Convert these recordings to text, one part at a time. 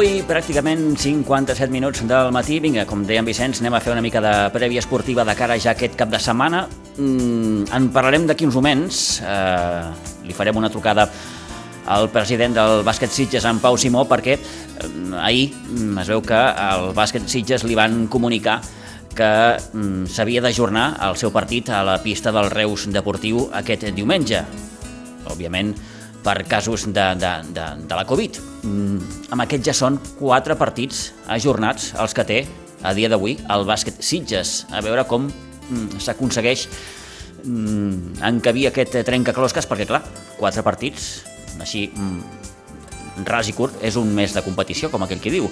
I pràcticament 57 minuts del matí. Vinga, com deia en Vicenç, anem a fer una mica de prèvia esportiva de cara ja aquest cap de setmana. Mm, en parlarem d'aquí uns moments. Eh, li farem una trucada al president del bàsquet Sitges, en Pau Simó, perquè eh, ahir mm, es veu que al bàsquet Sitges li van comunicar que mm, s'havia d'ajornar el seu partit a la pista del Reus Deportiu aquest diumenge. Òbviament, per casos de, de, de, de la Covid. Mm, amb aquest ja són quatre partits ajornats els que té a dia d'avui el bàsquet Sitges. A veure com mm, s'aconsegueix mm, encabir aquest trencaclosques, perquè clar, quatre partits, així mm, ras i curt, és un mes de competició, com aquell que diu.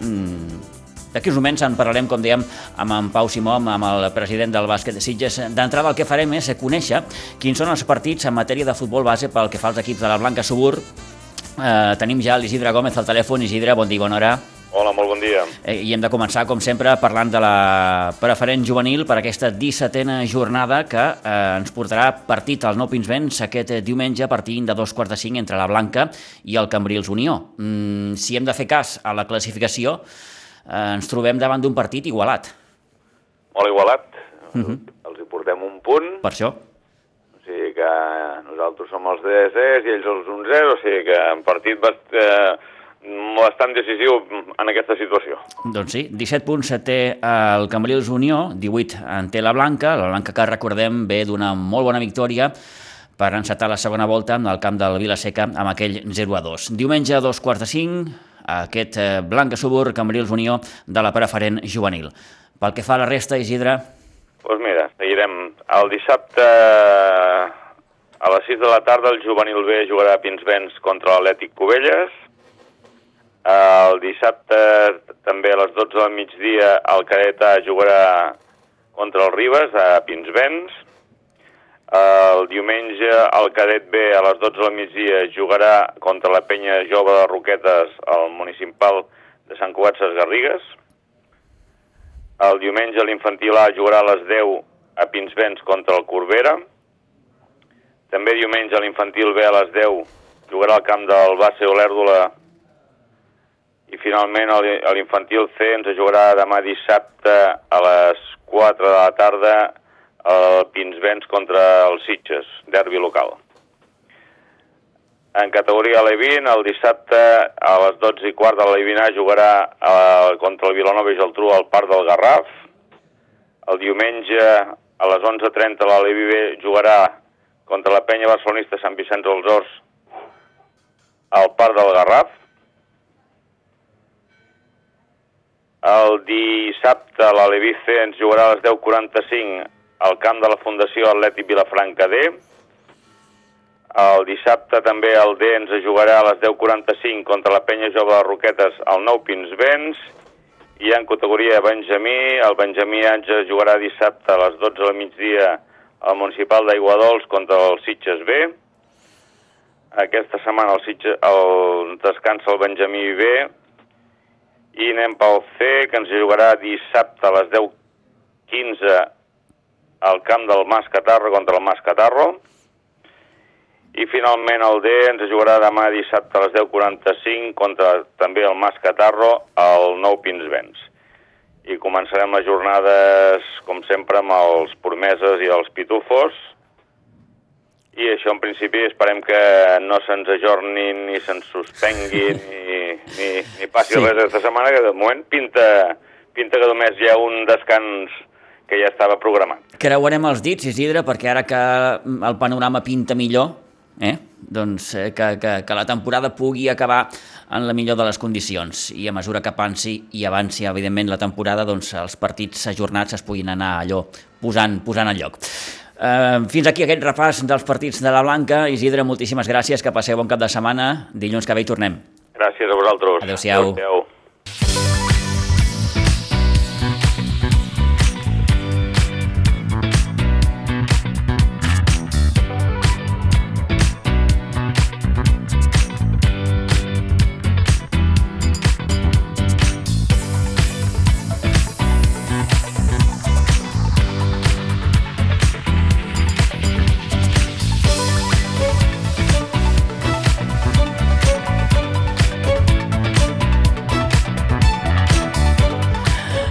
Mm, D'aquí uns moments en parlarem, com dèiem, amb en Pau Simó, amb el president del bàsquet de Sitges. D'entrada el que farem és conèixer quins són els partits en matèria de futbol base pel que fa als equips de la Blanca Subur. Eh, tenim ja l'Isidre Gómez al telèfon. Isidre, bon dia, bona hora. Hola, molt bon dia. Eh, I hem de començar, com sempre, parlant de la preferent juvenil per aquesta 17a jornada que eh, ens portarà partit al Nou Pinsbens aquest diumenge a partir de dos quarts de cinc entre la Blanca i el Cambrils Unió. Mm, si hem de fer cas a la classificació, eh, ens trobem davant d'un partit igualat. Molt igualat. Uh mhm. -huh. Els hi portem un punt. Per això. O sigui que nosaltres som els DSS i ells els 1-0, o sigui que un partit bast eh, bastant decisiu en aquesta situació. Doncs sí, 17 punts té el Cambrils Unió, 18 en té la Blanca, la Blanca que recordem ve d'una molt bona victòria per encetar la segona volta al camp del Vilaseca amb aquell 0-2. Diumenge a dos quarts de cinc, aquest eh, Blanca Subur, Cambrils Unió de la preferent juvenil. Pel que fa a la resta, Isidre... Doncs pues mira, seguirem. El dissabte a les 6 de la tarda el juvenil B jugarà a Pinsbens contra l'Atlètic Cubelles. El dissabte també a les 12 del migdia el cadet A jugarà contra el Ribes a Pinsbens. El diumenge el cadet B a les 12 del migdia jugarà contra la penya jove de Roquetes al municipal de Sant Cugat Ses Garrigues. El diumenge l'infantil A jugarà a les 10 a Pinsbens contra el Corbera. També diumenge l'infantil B a les 10 jugarà al camp del Base Olèrdola i finalment l'infantil C ens jugarà demà dissabte a les 4 de la tarda el Pinsbens contra els Sitges, derbi local. En categoria Levin, el dissabte a les 12 i quart de l'Alevina jugarà eh, contra el Vilanova i Geltrú al Parc del Garraf. El diumenge a les 11.30 l'Alevi B jugarà contra la penya barcelonista Sant Vicenç dels Horts al Parc del Garraf. El dissabte l'Alevi C ens jugarà a les 10.45 al camp de la Fundació Atlètic Vilafranca D. El dissabte també el D ens jugarà a les 10.45 contra la penya jove de Roquetes al Nou Pinsbens i en categoria Benjamí, el Benjamí ens jugarà dissabte a les 12 del migdia al Municipal d'Aiguadols contra el Sitges B. Aquesta setmana el, Sitges, el descansa el Benjamí B i anem pel C, que ens jugarà dissabte a les 10.15 al camp del Mas Catarro contra el Mas Catarro. I finalment el D ens jugarà demà dissabte a les 10.45 contra també el Mas Catarro al Nou Pinsbens. I començarem les jornades, com sempre, amb els promeses i els pitufos. I això, en principi, esperem que no se'ns ajornin ni se'ns suspengui ni, ni, ni passi sí. res aquesta setmana, que de moment pinta, pinta que només hi ha un descans que ja estava programat. Creuarem els dits, Isidre, perquè ara que el panorama pinta millor, eh? doncs eh, que, que, que la temporada pugui acabar en la millor de les condicions i a mesura que avanci i avanci evidentment la temporada doncs els partits ajornats es puguin anar allò posant, posant al lloc. Uh, fins aquí aquest repàs dels partits de la Blanca. Isidre, moltíssimes gràcies, que passeu bon cap de setmana. Dilluns que ve hi tornem. Gràcies a vosaltres. Adéu-siau. Adéu.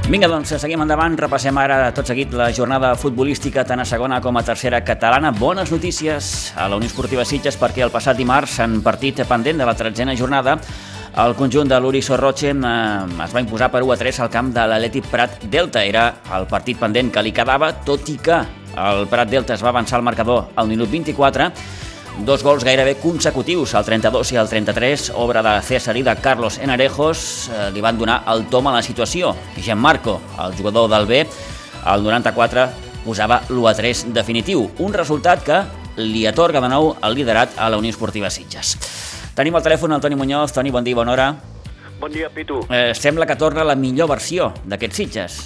Vinga, doncs, seguim endavant. Repassem ara tot seguit la jornada futbolística tant a segona com a tercera catalana. Bones notícies a la Unió Esportiva Sitges perquè el passat dimarts, en partit pendent de la tretzena jornada, el conjunt de l'Uri Sorroche eh, es va imposar per 1 a 3 al camp de l'Atlètic Prat Delta. Era el partit pendent que li quedava, tot i que el Prat Delta es va avançar al marcador al minut 24 Dos gols gairebé consecutius, el 32 i el 33, obra de César i de Carlos Enarejos, eh, li van donar el tom a la situació. Gianmarco, el jugador del B, al 94 posava l'1-3 definitiu, un resultat que li atorga de nou el liderat a la Unió Esportiva Sitges. Tenim al telèfon el Toni Muñoz. Toni, bon dia, bona hora. Bon dia, Pitu. Eh, sembla que torna la millor versió d'aquests Sitges.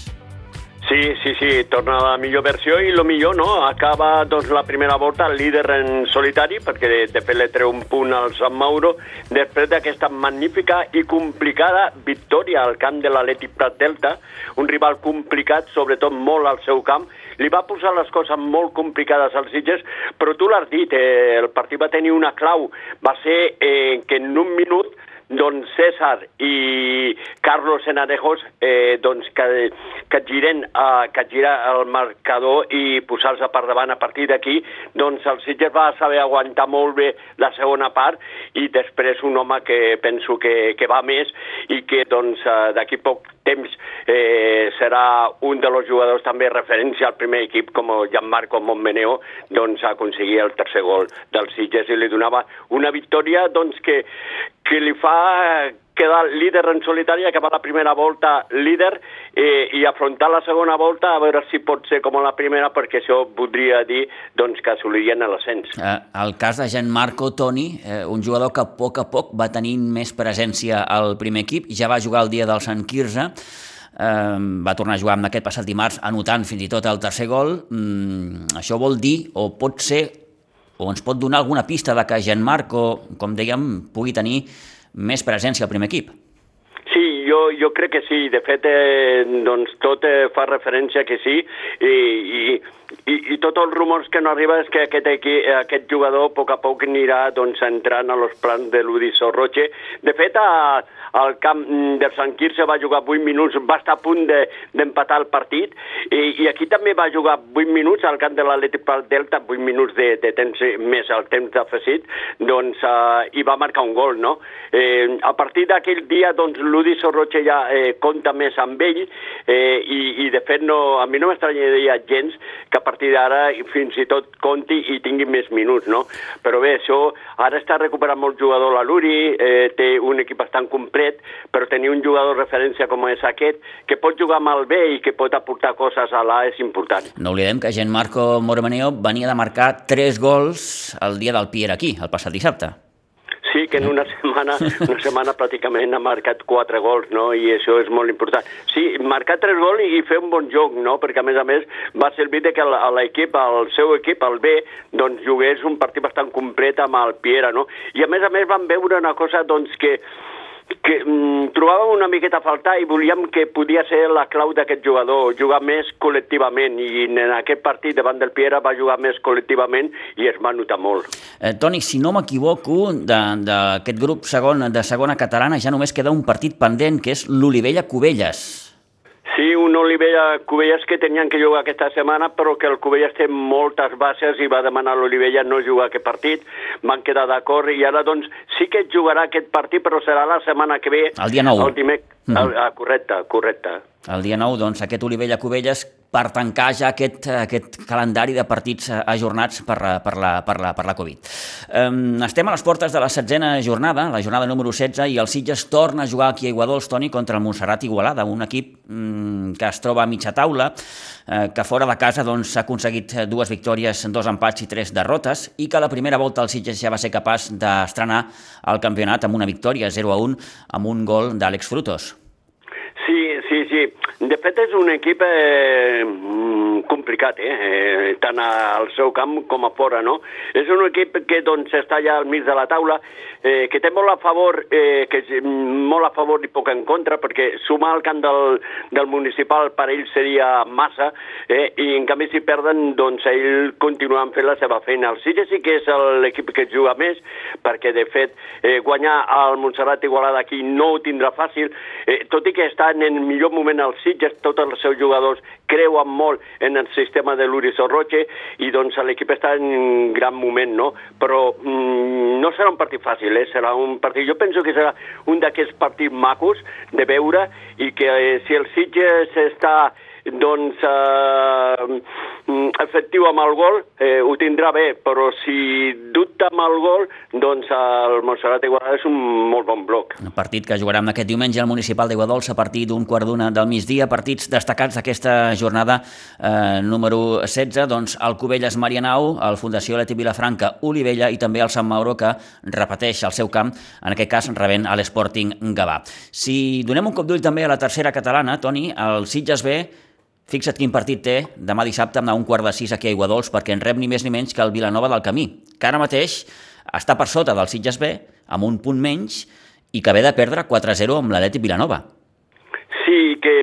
Sí, sí, sí, torna a la millor versió i el millor, no? Acaba doncs, la primera volta el líder en solitari, perquè de fet le treu un punt al Sant Mauro, després d'aquesta magnífica i complicada victòria al camp de l'Atlètic Prat Delta, un rival complicat, sobretot molt al seu camp, li va posar les coses molt complicades als Sitges, però tu l'has dit, eh, el partit va tenir una clau, va ser eh, que en un minut doncs César i Carlos Enarejos eh, doncs que, que giren eh, que gira el marcador i posar-se per davant. A partir d'aquí doncs el Sitges va saber aguantar molt bé la segona part i després un home que penso que, que va més i que doncs eh, d'aquí poc temps eh, serà un dels jugadors també referència al primer equip com Gianmarco Montmeneo doncs aconseguir el tercer gol del Sitges i li donava una victòria doncs que, que li fa quedar líder en solitari, acabar la primera volta líder eh, i afrontar la segona volta a veure si pot ser com la primera perquè això voldria dir doncs, que assolirien l'ascens. Eh, el cas de Gianmarco Toni, eh, un jugador que a poc a poc va tenint més presència al primer equip, ja va jugar el dia del Sant Quirze, eh, va tornar a jugar amb aquest passat dimarts anotant fins i tot el tercer gol. Mm, això vol dir, o pot ser, o ens pot donar alguna pista de que Gianmarco, com dèiem, pugui tenir més presència al primer equip. Sí, jo, jo crec que sí. De fet, eh, doncs tot eh, fa referència que sí i, i, i, i tots els rumors que no arriba és que aquest, equi, aquest jugador a poc a poc anirà doncs, entrant a los plans de l'Udi Sorroche. De fet, a, al camp de Sant Quirze va jugar 8 minuts, va estar a punt d'empatar de, el partit, i, i aquí també va jugar 8 minuts al camp de l'Atlètic pel Delta, 8 minuts de, de temps més el temps d'afegit, doncs, uh, i va marcar un gol, no? Eh, a partir d'aquell dia, doncs, l'Udi Sorroche ja eh, compta més amb ell, eh, i, i de fet no, a mi no m'estranyaria gens que partir d'ara fins i tot compti i tingui més minuts, no? Però bé, això ara està recuperant molt jugador la Luri, eh, té un equip bastant complet, però tenir un jugador referència com és aquest, que pot jugar amb el B i que pot aportar coses a l'A és important. No oblidem que Gianmarco Mormeneo venia de marcar 3 gols el dia del Pierre aquí, el passat dissabte. Sí, que en una setmana, una setmana pràcticament ha marcat quatre gols, no? I això és molt important. Sí, marcar tres gols i fer un bon joc, no? Perquè, a més a més, va servir de que l'equip, el seu equip, el B, doncs jugués un partit bastant complet amb el Piera, no? I, a més a més, van veure una cosa, doncs, que que mm, trobàvem una miqueta a faltar i volíem que podia ser la clau d'aquest jugador, jugar més col·lectivament i en aquest partit davant del Piera va jugar més col·lectivament i es va notar molt. Eh, Toni, si no m'equivoco, d'aquest grup segon, de segona catalana ja només queda un partit pendent, que és l'Olivella-Cubelles. Sí, un Olivella Cubelles que tenien que jugar aquesta setmana, però que el Cubelles té moltes bases i va demanar a l'Olivella no jugar aquest partit. Van quedar d'acord i ara, doncs, sí que jugarà aquest partit, però serà la setmana que ve. El dia 9. El dimec... mm -hmm. el, ah, correcte, correcte. El dia 9, doncs, aquest Olivella Cubelles per tancar ja aquest, aquest calendari de partits eh, ajornats per, per, la, per, la, per la Covid. Um, estem a les portes de la setzena jornada, la jornada número 16, i el Sitges torna a jugar aquí a Iguadols, Toni, contra el Montserrat Igualada, un equip um, que es troba a mitja taula, eh, que fora de casa doncs, ha doncs, aconseguit dues victòries, dos empats i tres derrotes, i que a la primera volta el Sitges ja va ser capaç d'estrenar el campionat amb una victòria 0 a 1 amb un gol d'Àlex Frutos. Sí, sí. De fet, és un equip eh, mm, complicat, eh? eh? tant al seu camp com a fora, no? És un equip que doncs, està ja al mig de la taula, eh, que té molt a favor, eh, que és molt a favor i poc en contra, perquè sumar al camp del, del municipal per ell seria massa, eh? i en canvi si perden, doncs ell continuaran fent la seva feina. El Sitges sí que és l'equip que juga més, perquè de fet eh, guanyar al Montserrat Igualada aquí no ho tindrà fàcil, eh, tot i que està en el millor moment al Sitges, tots els seus jugadors creuen molt en el sistema de l'Uri Sorroche i doncs l'equip està en gran moment, no? Però mm, no serà un partit fàcil, eh? serà un partit... Jo penso que serà un d'aquests partits macos de veure i que eh, si el Sitges està doncs, eh, efectiu amb el gol, eh, ho tindrà bé, però si dubta amb el gol, doncs el Montserrat Igualada és un molt bon bloc. El partit que jugarà aquest diumenge al Municipal d'Iguadols a partir d'un quart d'una del migdia, partits destacats d'aquesta jornada eh, número 16, doncs el Cubelles Marianau, el Fundació Leti Vilafranca Olivella i també el Sant Mauro que repeteix el seu camp, en aquest cas rebent a l'Sporting Gavà. Si donem un cop d'ull també a la tercera catalana, Toni, el Sitges B Fixa't quin partit té demà dissabte a un quart de sis aquí a Iguadols perquè en rep ni més ni menys que el Vilanova del Camí, que ara mateix està per sota del Sitges B, amb un punt menys, i que ve de perdre 4-0 amb l'Aleti Vilanova. Sí, que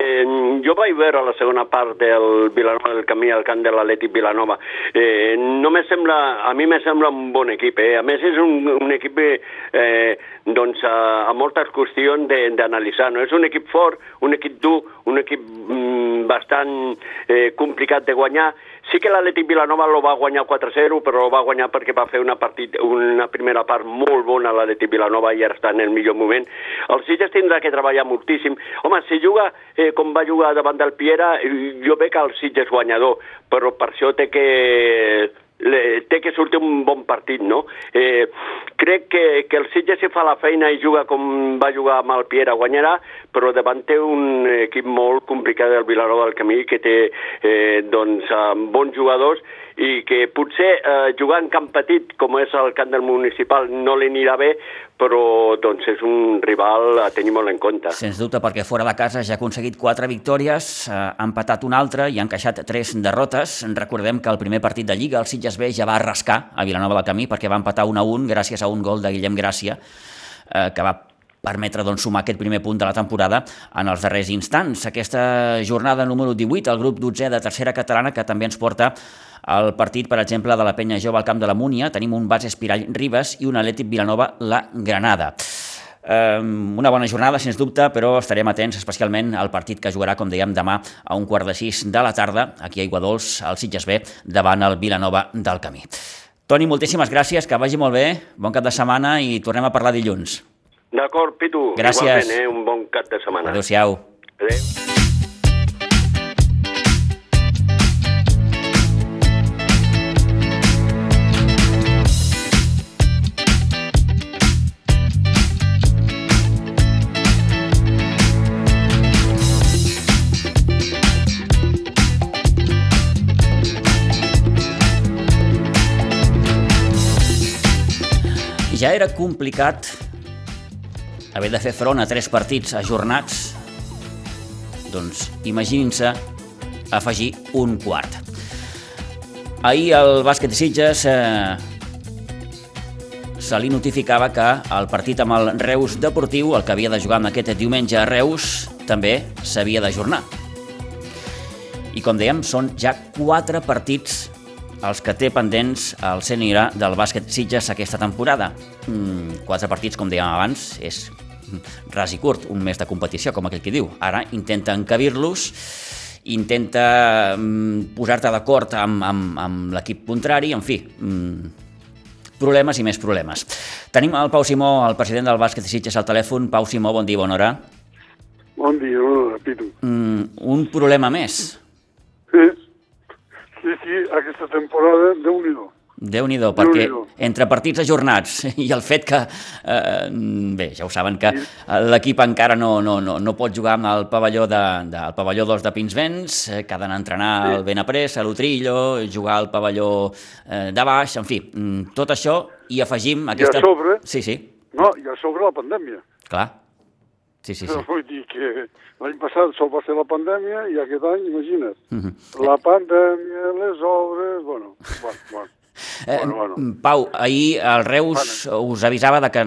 jo vaig veure la segona part del Vilanova del Camí al camp de l'Atlètic Vilanova. Eh, no me sembla, a mi me sembla un bon equip. Eh? A més, és un, un equip eh, doncs, a, a moltes qüestions d'analitzar. No? És un equip fort, un equip dur, un equip mm, bastant eh, complicat de guanyar Sí que l'Atlètic Vilanova lo va guanyar 4-0, però va guanyar perquè va fer una, partit, una primera part molt bona l'Atlètic Vilanova i ara està en el millor moment. El Sitges tindrà que treballar moltíssim. Home, si juga eh, com va jugar davant del Piera, jo veig que el Sitges guanyador, però per això té que le, té que sortir un bon partit, no? Eh, crec que, que el Sitges si fa la feina i juga com va jugar amb el Piera guanyarà, però davant té un equip molt complicat del Vilaró del Camí que té eh, doncs, bons jugadors i que potser eh, jugar en camp petit, com és el camp del municipal, no li anirà bé, però doncs, és un rival a tenir molt en compte. Sens dubte, perquè fora de casa ja ha aconseguit quatre victòries, eh, ha empatat una altra i ha encaixat tres derrotes. Recordem que el primer partit de Lliga, el Sitges B, ja va rascar a Vilanova del Camí perquè va empatar 1 a 1 gràcies a un gol de Guillem Gràcia, eh, que va permetre doncs, sumar aquest primer punt de la temporada en els darrers instants. Aquesta jornada número 18, el grup 12 de tercera catalana, que també ens porta el partit, per exemple, de la penya jove al camp de la Múnia, tenim un base Espirall Ribes i un Atlètic Vilanova la Granada. Um, una bona jornada, sens dubte, però estarem atents especialment al partit que jugarà, com dèiem, demà a un quart de sis de la tarda, aquí a Iguadols, al Sitges B, davant el Vilanova del Camí. Toni, moltíssimes gràcies, que vagi molt bé, bon cap de setmana i tornem a parlar dilluns. D'acord, Pitu. Gràcies. Igualment, eh? un bon cap de setmana. Adéu-siau. Adéu. Ja era complicat haver de fer front a tres partits ajornats, doncs imaginin-se afegir un quart. Ahir el bàsquet de Sitges eh, se li notificava que el partit amb el Reus Deportiu, el que havia de jugar amb aquest diumenge a Reus, també s'havia d'ajornar. I com dèiem, són ja quatre partits els que té pendents el CNIRA del bàsquet Sitges aquesta temporada. Mm, quatre partits, com dèiem abans, és ras i curt, un mes de competició, com aquell que diu. Ara intenta encabir-los, intenta mm, posar-te d'acord amb, amb, amb l'equip contrari, en fi, mm, problemes i més problemes. Tenim el Pau Simó, el president del bàsquet Sitges, al telèfon. Pau Simó, bon dia, bona hora. Bon dia, bona hora, Pitu. Mm, un problema més Sí, sí, sí aquesta temporada, déu nhi déu nhi perquè Déu-n'hi-do. entre partits ajornats i el fet que, eh, bé, ja ho saben, que l'equip encara no, no, no, no pot jugar amb el pavelló de, de, el pavelló 2 de Pinsbens, eh, que ha d'anar a entrenar Sí. al Benaprés, a l'Utrillo, jugar al pavelló eh, de baix, en fi, mm, tot això i afegim aquesta... sobre- Sí, sí, No, i a sobre la pandèmia. clar. Sí, sí, sí. Vull dir que l'any passat sol va ser la pandèmia i aquest any, imagina't, Mhm. la pandèmia, les obres, bueno, bueno, bueno. Eh, Bueno, bueno. Pau, ahir el Reus us avisava de que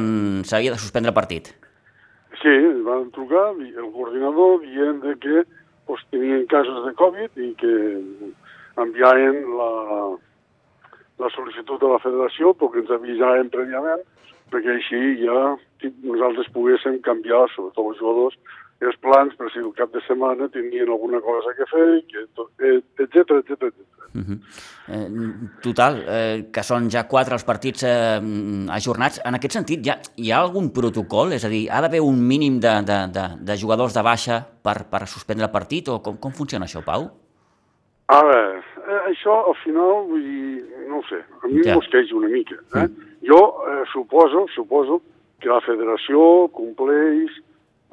s'havia de suspendre el partit. Sí, ens van trucar el coordinador dient de que pues, tenien casos de Covid i que enviaven la, la sol·licitud a la federació perquè ens avisaven prèviament perquè així ja nosaltres poguéssim canviar, sobretot els jugadors, els plans per si el cap de setmana tenien alguna cosa que fer, que etc etc etc. Total, eh, que són ja quatre els partits eh, ajornats. En aquest sentit, hi ha, hi ha algun protocol? És a dir, ha d'haver un mínim de, de, de, de jugadors de baixa per, per suspendre el partit? O com, com funciona això, Pau? Ara, eh, això al final, vull dir, no ho sé, a mi Ja. m'esqueix una mica. Eh? Jo eh, suposo, suposo que la federació compleix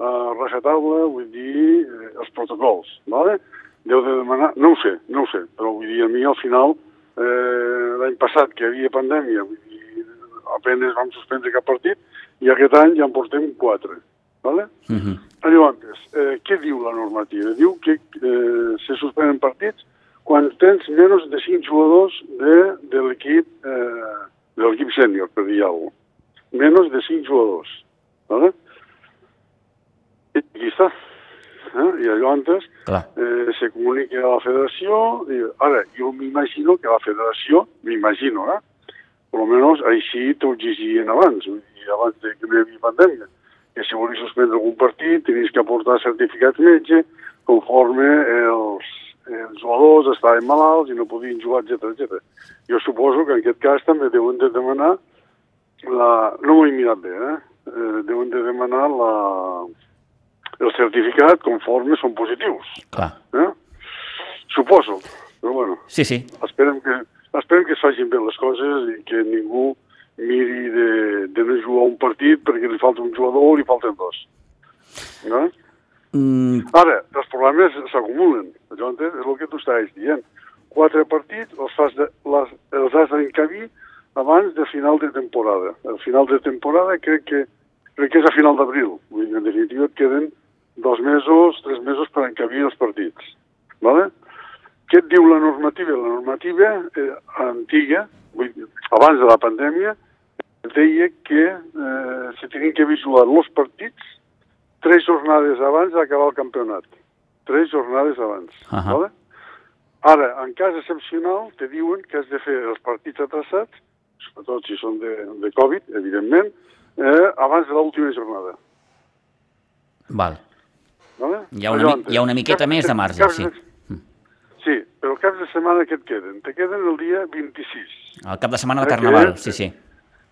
a rajatabla, vull dir, eh, els protocols, ¿vale? Deu de demanar, no ho sé, no ho sé, però vull dir, a mi al final, eh, l'any passat que hi havia pandèmia, vull dir, apenes vam suspendre cap partit, i aquest any ja en portem quatre, ¿vale? Mhm. Llavors, eh, què diu la normativa? Diu que eh, se suspenen partits quan tens menys de 5 jugadors de, de l'equip eh, de l'equip sènior, per dir alguna cosa. Menys de 5 jugadors. ¿vale? I aquí està. Eh? I llavors Clar. eh, se comunica a la federació. I, ara, jo m'imagino que la federació, m'imagino, eh? per almenys així t'ho exigien abans, dir, abans de que no hi havia pandèmia, que si volies suspendre algun partit tenies que aportar certificat metge conforme els, els jugadors estaven malalts i no podien jugar, etc etc. Jo suposo que en aquest cas també deuen de demanar la... no m'ho he mirat bé, eh? eh deuen de demanar la, el certificat conforme són positius. Clar. Eh? Suposo, però bueno, Sí, sí. esperem que, esperem que es facin bé les coses i que ningú miri de, de no jugar un partit perquè li falta un jugador o li falten dos. No? Mm, Ara, els problemes s'acumulen. Això entens? és el que tu estaves dient. Quatre partits els, fas de, les, els has d'encabir abans de final de temporada. El final de temporada crec que, crec que és a final d'abril. En definitiva et queden dos mesos, tres mesos per encabir els partits. Vale? Què et diu la normativa? La normativa eh, antiga, vull dir, abans de la pandèmia, deia que eh, se tenien que jugat els partits tres jornades abans d'acabar el campionat. Tres jornades abans. Ahà. Vale? Ara, en cas excepcional, te diuen que has de fer els partits atrasats, sobretot si són de, de Covid, evidentment, eh, abans de l'última jornada. val. Vale? Hi ha una mi- hi ha una miqueta Caps més de marge, caps sí. Sí, però caps de setmana que et queden? Te queden el dia 26. El cap de setmana de Eh, Carnaval, que- sí, sí.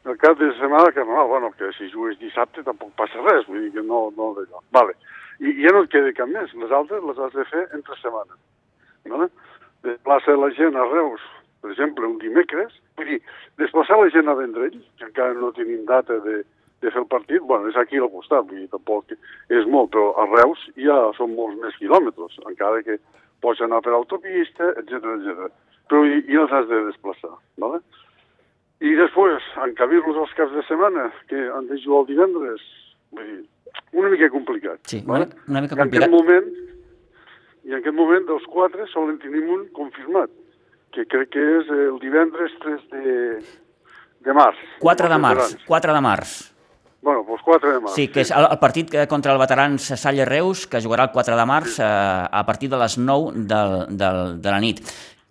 El cap de setmana de Carnaval, bueno, que si jugues dissabte tampoc passa res, vull dir que no, no d'allò. Vale. I ja no et queda cap més, les altres les has de fer entre setmana. Vale? Desplaça la gent a Reus, per exemple, un dimecres, vull dir, desplaçar la gent a Vendrell, que encara no tenim data de, de fer el partit, bueno, és aquí al costat, vull dir, tampoc és molt, però a Reus ja són molts més quilòmetres, encara que pots anar per autopista, etc etc. Però i, i els has de desplaçar, vale? I després, encabir-los els caps de setmana, que han de jugar el divendres, vull dir, una mica complicat. Sí, una, una mica I en complicat. aquest moment, i en aquest moment dels quatre solen tenim un confirmat, que crec que és el divendres 3 de, de març. 4 de març, veterans. 4 de març. Bueno, doncs 4 de març. Sí, que és el, el partit que- contra el veterans Salle Reus, que jugarà el 4 de març eh, a partir de les 9 del, del, de la nit.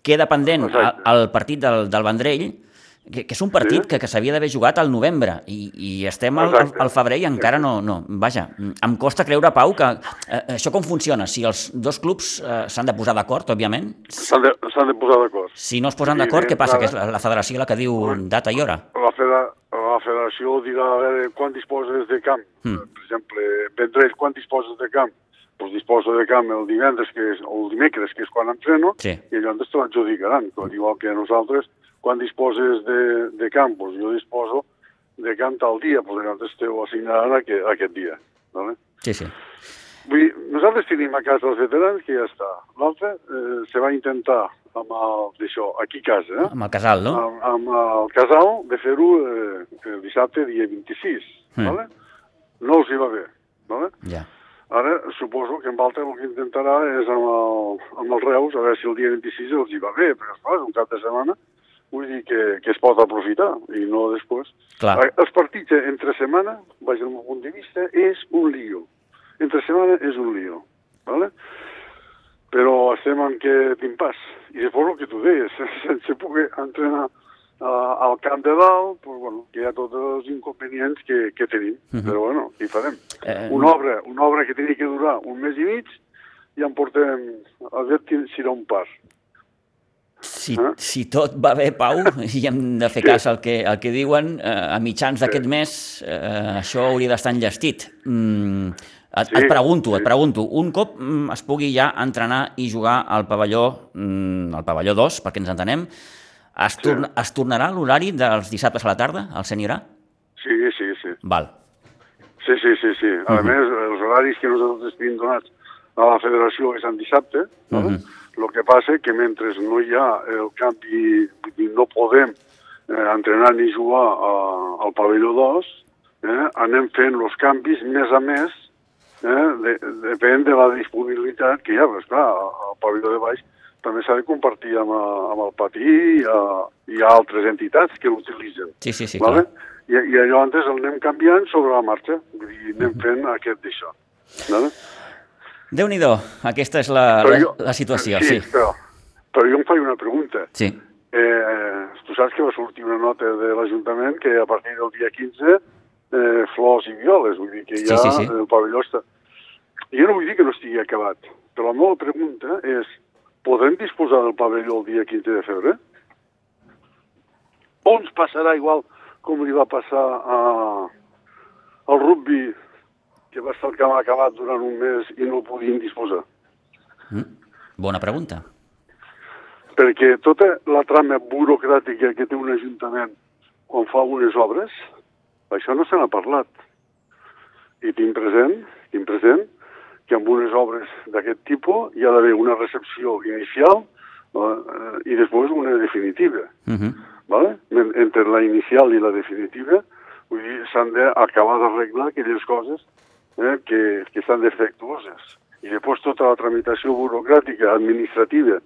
Queda pendent el, Exacte. el partit del, del Vendrell, que, que és un partit Sí. que, que s'havia d'haver jugat al novembre i, i estem al, al, febrer i encara no, no... Vaja, em costa creure, Pau, que eh, això com funciona? Si els dos clubs eh, s'han de posar d'acord, òbviament, S'han de, de posar d'acord. si no es posen Sí, d'acord, què passa? Que és la, la federació la que diu data i hora. La, feda, la federació dirà a veure quan disposes de camp. Mm. Per exemple, Vendrell, quan disposes de camp? pues disposo de camp el divendres, que és, o el dimecres, que és quan entreno, Sí. i llavors te l'adjudicaran, igual que nosaltres, quan disposes de, de camp, pues jo disposo de camp tal dia, llavors te ho assignaran aquest, aquest dia. ¿vale? Sí, sí. Vull dir, nosaltres tenim a casa els veterans, que ja està. L'altre eh, se va intentar amb el, d'això, aquí a casa, eh? Amb el casal, no? amb, amb el casal de fer-ho eh, el dissabte, dia 26, Mm. vale? no els hi va bé. Vale? Ja. Ara suposo que en Walter el que intentarà és amb el, amb els Reus, a veure si el dia 26 els hi va bé, perquè esclar, és un cap de setmana, vull dir que, que es pot aprofitar i no després. Clar. Els partits entre setmana, vaig del meu punt de vista, és un lío. Entre setmana és un lío. ¿vale? Però estem en què t'impàs. I després el que tu deies, sense poder entrenar uh, al camp de dalt, pues, bueno, que hi ha tots els inconvenients que, que tenim. Mhm. Però bueno, hi farem? Eh, Una obra, una obra que tenia que durar un mes i mig, i en portem, a veure si serà un pas. Si, Eh? si tot va bé, Pau, i hem de fer Sí. cas al que, al que diuen, eh, a mitjans d'aquest mes eh, això hauria d'estar enllestit. Mm, et, Sí, et pregunto, et sí. pregunto, un cop mm, es pugui ja entrenar i jugar al pavelló, mm, al pavelló 2, perquè ens entenem, es, Sí. torna, es tornarà l'horari dels dissabtes a la tarda, al Senyorà? Sí, sí, sí. Val. Sí, sí, sí, sí. A Mhm. més, els horaris que nosaltres tenim donats a la federació és en dissabte, no? El que passa que mentre no hi ha el canvi, no podem eh, entrenar ni jugar a, al pavelló 2, eh, anem fent els canvis més a més, eh, de, depèn de la disponibilitat que hi ha, però esclar, al pavelló de baix també s'ha de compartir amb, a- amb el patí i ha, hi ha altres entitats que l'utilitzen. Sí, sí, sí, vale? I, I allò antes el anem canviant sobre la marxa, vull dir, anem fent aquest d'això. Vale? Déu-n'hi-do, aquesta és la, la, jo- la situació, sí. sí. Però, però jo em faig una pregunta. Sí, Eh, tu saps que va sortir una nota de l'Ajuntament que a partir del dia 15 eh, flors i violes, vull dir que Sí, ja sí, sí. el pavelló està... Jo no vull dir que no estigui acabat, però la meva pregunta és podrem disposar del pavelló el dia 15 de febrer? O ens passarà igual com li va passar a, al rugby, que va estar el camp acabat durant un mes i no podien disposar? bona pregunta. perquè tota la trama burocràtica que té un ajuntament quan fa unes obres, això no se n'ha parlat. I tinc present, tinc present que amb unes obres d'aquest tipus hi ha d'haver una recepció inicial eh, i després una definitiva. Uh -huh. ¿vale? En- Entre la inicial i la definitiva, vull dir, s'han d'acabar d'arreglar aquelles coses eh, que, que estan defectuoses. I després tota la tramitació burocràtica administrativa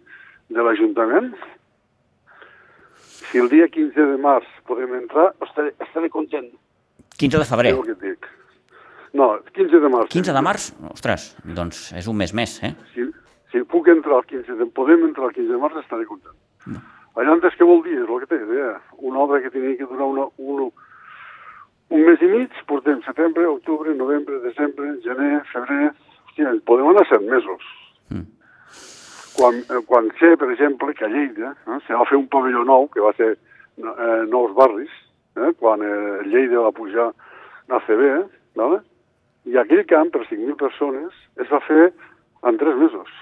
de l'Ajuntament, si el dia 15 de març podem entrar, estaré, estaré content. 15 de febrer. És el que et dic. No, 15 de març. 15 de març? Ostres, doncs és un mes més, eh? Si, si puc entrar el 15 de, podem entrar el 15 de març, estaré content. Allà antes què vol dir? És el que té, deia. Una obra que tenia que durar una, un, un mes i mig, portem setembre, octubre, novembre, desembre, gener, febrer... Hòstia, podem anar set mesos. Mm. Quan, eh, quan sé, per exemple, que a Lleida eh, se va fer un pavelló nou, que va ser eh, nous barris, eh, quan eh, Lleida va pujar a CB, eh, ¿vale? i aquell camp per 5.000 persones es va fer en 3 mesos.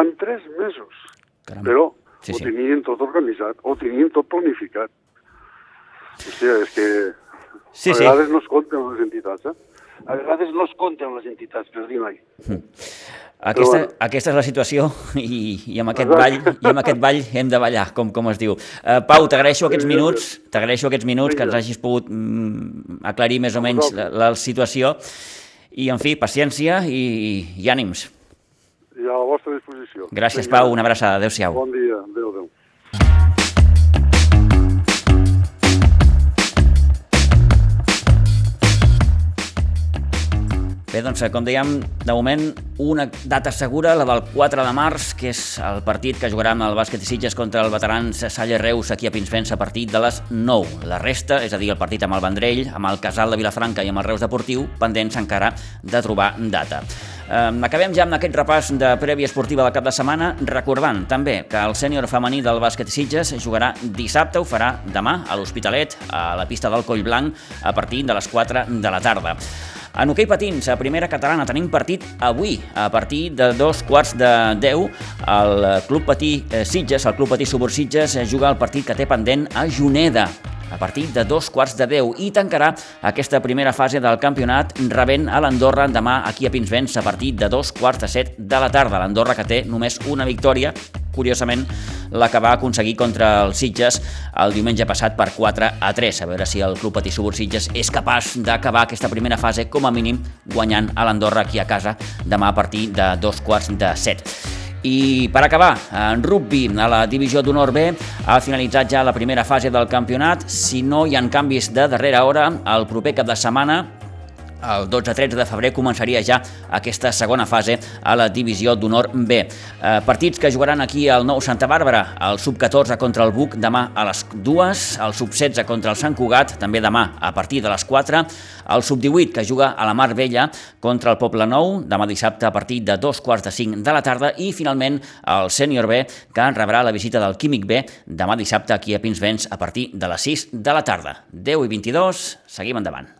En 3 mesos. Caram. Però Sí, ho sí. tenien tot organitzat, ho tenien tot planificat. Hòstia, és que Sí, a sí. vegades no es compten les entitats, eh? A vegades no es compten les entitats, per dir mai. Aquesta, bueno. aquesta és la situació i, i, amb aquest ball, i amb aquest ball hem de ballar, com, com es diu. Uh, Pau, t'agraeixo aquests minuts, t'agraeixo aquests minuts que ens hagis pogut mm, aclarir més o menys la, la situació i, en fi, paciència i, i ànims. I a la vostra disposició. Gràcies. Pau, una abraçada. Adéu-siau. Bon dia. Adéu, adéu. Bé, doncs, com dèiem, de moment una data segura, la del 4 de març, que és el partit que jugaran el bàsquet i Sitges contra el veterans Salle Reus aquí a Pinsbens a partir de les 9. La resta, és a dir, el partit amb el Vendrell, amb el Casal de Vilafranca i amb el Reus Deportiu, pendents encara de trobar data. Eh, acabem ja amb aquest repàs de prèvia esportiva del cap de setmana, recordant també que el sènior femení del bàsquet Sitges jugarà dissabte, ho farà demà a l'Hospitalet, a la pista del Coll Blanc, a partir de les 4 de la tarda. En hoquei patins, a primera catalana, tenim partit avui, a partir de dos quarts de 10, el Club Patí eh, Sitges, el Club Patí Subur Sitges, eh, juga el partit que té pendent a Juneda a partir de dos quarts de 10 i tancarà aquesta primera fase del campionat rebent a l'Andorra demà aquí a Pinsbens a partir de dos quarts de set de la tarda. L'Andorra que té només una victòria curiosament la que va aconseguir contra els Sitges el diumenge passat per 4 a 3. A veure si el Club Patí Subur Sitges és capaç d'acabar aquesta primera fase com a mínim guanyant a l'Andorra aquí a casa demà a partir de dos quarts de set. I per acabar, en rugby, a la divisió d'honor B, ha finalitzat ja la primera fase del campionat. Si no hi ha canvis de darrera hora, el proper cap de setmana el 12-13 de febrer començaria ja aquesta segona fase a la divisió d'honor B. Eh, partits que jugaran aquí al nou Santa Bàrbara, el sub-14 contra el Buc demà a les 2, el sub-16 contra el Sant Cugat també demà a partir de les 4, el sub-18 que juga a la Mar Vella contra el Poble Nou demà dissabte a partir de dos quarts de 5 de la tarda i finalment el sènior B que rebrà la visita del Químic B demà dissabte aquí a Pinsbens a partir de les 6 de la tarda. 10 i 22, seguim endavant.